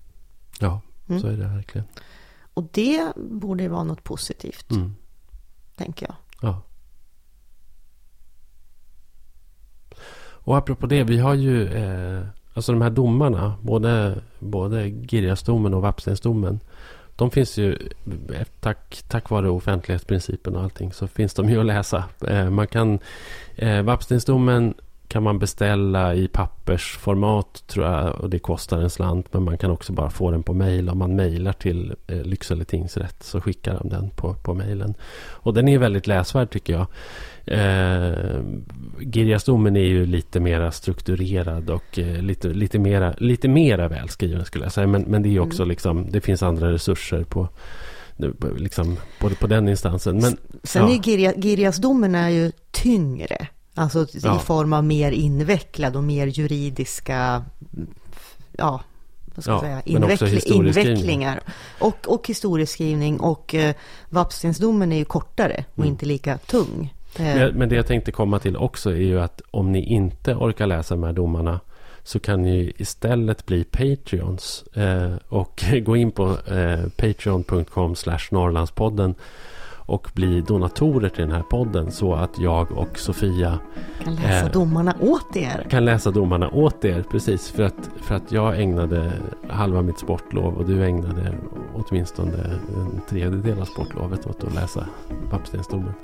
Ja, mm. så är det verkligen. Och det borde vara något positivt, mm. tänker jag. Ja. Och apropå det, vi har ju eh, alltså de här domarna, både, både Girjasdomen och Vappstensdomen de finns ju, eh, tack, tack vare offentlighetsprincipen och allting, så finns de ju att läsa. Eh, man kan, eh, kan man beställa i pappersformat tror jag och det kostar en slant. Men man kan också bara få den på mail. Om man mejlar till eh, Lycksele tingsrätt så skickar de den på, på mejlen. Och den är väldigt läsvärd tycker jag. Eh, Girjasdomen är ju lite mera strukturerad och eh, lite, lite, mera, lite mera välskriven skulle jag säga. Men, men det är också mm. liksom, det finns andra resurser på liksom, både på den instansen. Men, Sen ja. är Girja, Girjasdomen är ju tyngre. Alltså ja. i form av mer invecklad och mer juridiska, ja, vad ska ja, säga, Inveckl invecklingar. Och, och historieskrivning och eh, Vapstensdomen är ju kortare och mm. inte lika tung. Men, men, det jag tänkte komma till också är ju att om ni inte orkar läsa de här domarna så kan ni istället bli Patreons eh, och gå in på eh, patreon.com slash Norrlandspodden och bli donatorer till den här podden så att jag och Sofia kan läsa eh, domarna åt er. Kan läsa domarna åt er, precis. För att, för att jag ägnade halva mitt sportlov och du ägnade åtminstone en tredjedel av sportlovet åt att läsa Pappstensdomen.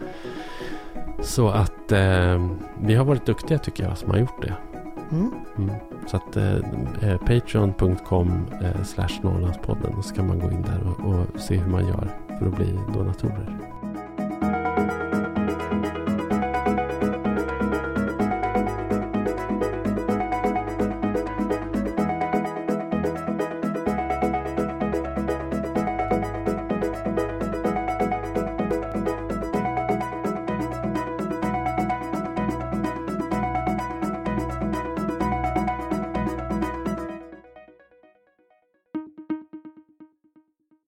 Så att eh, vi har varit duktiga tycker jag som har gjort det. Mm. Mm. Så att eh, eh patreon.com eh, slash Norrlandspodden. Så kan man gå in där och, och, se hur man gör för att bli donatorer.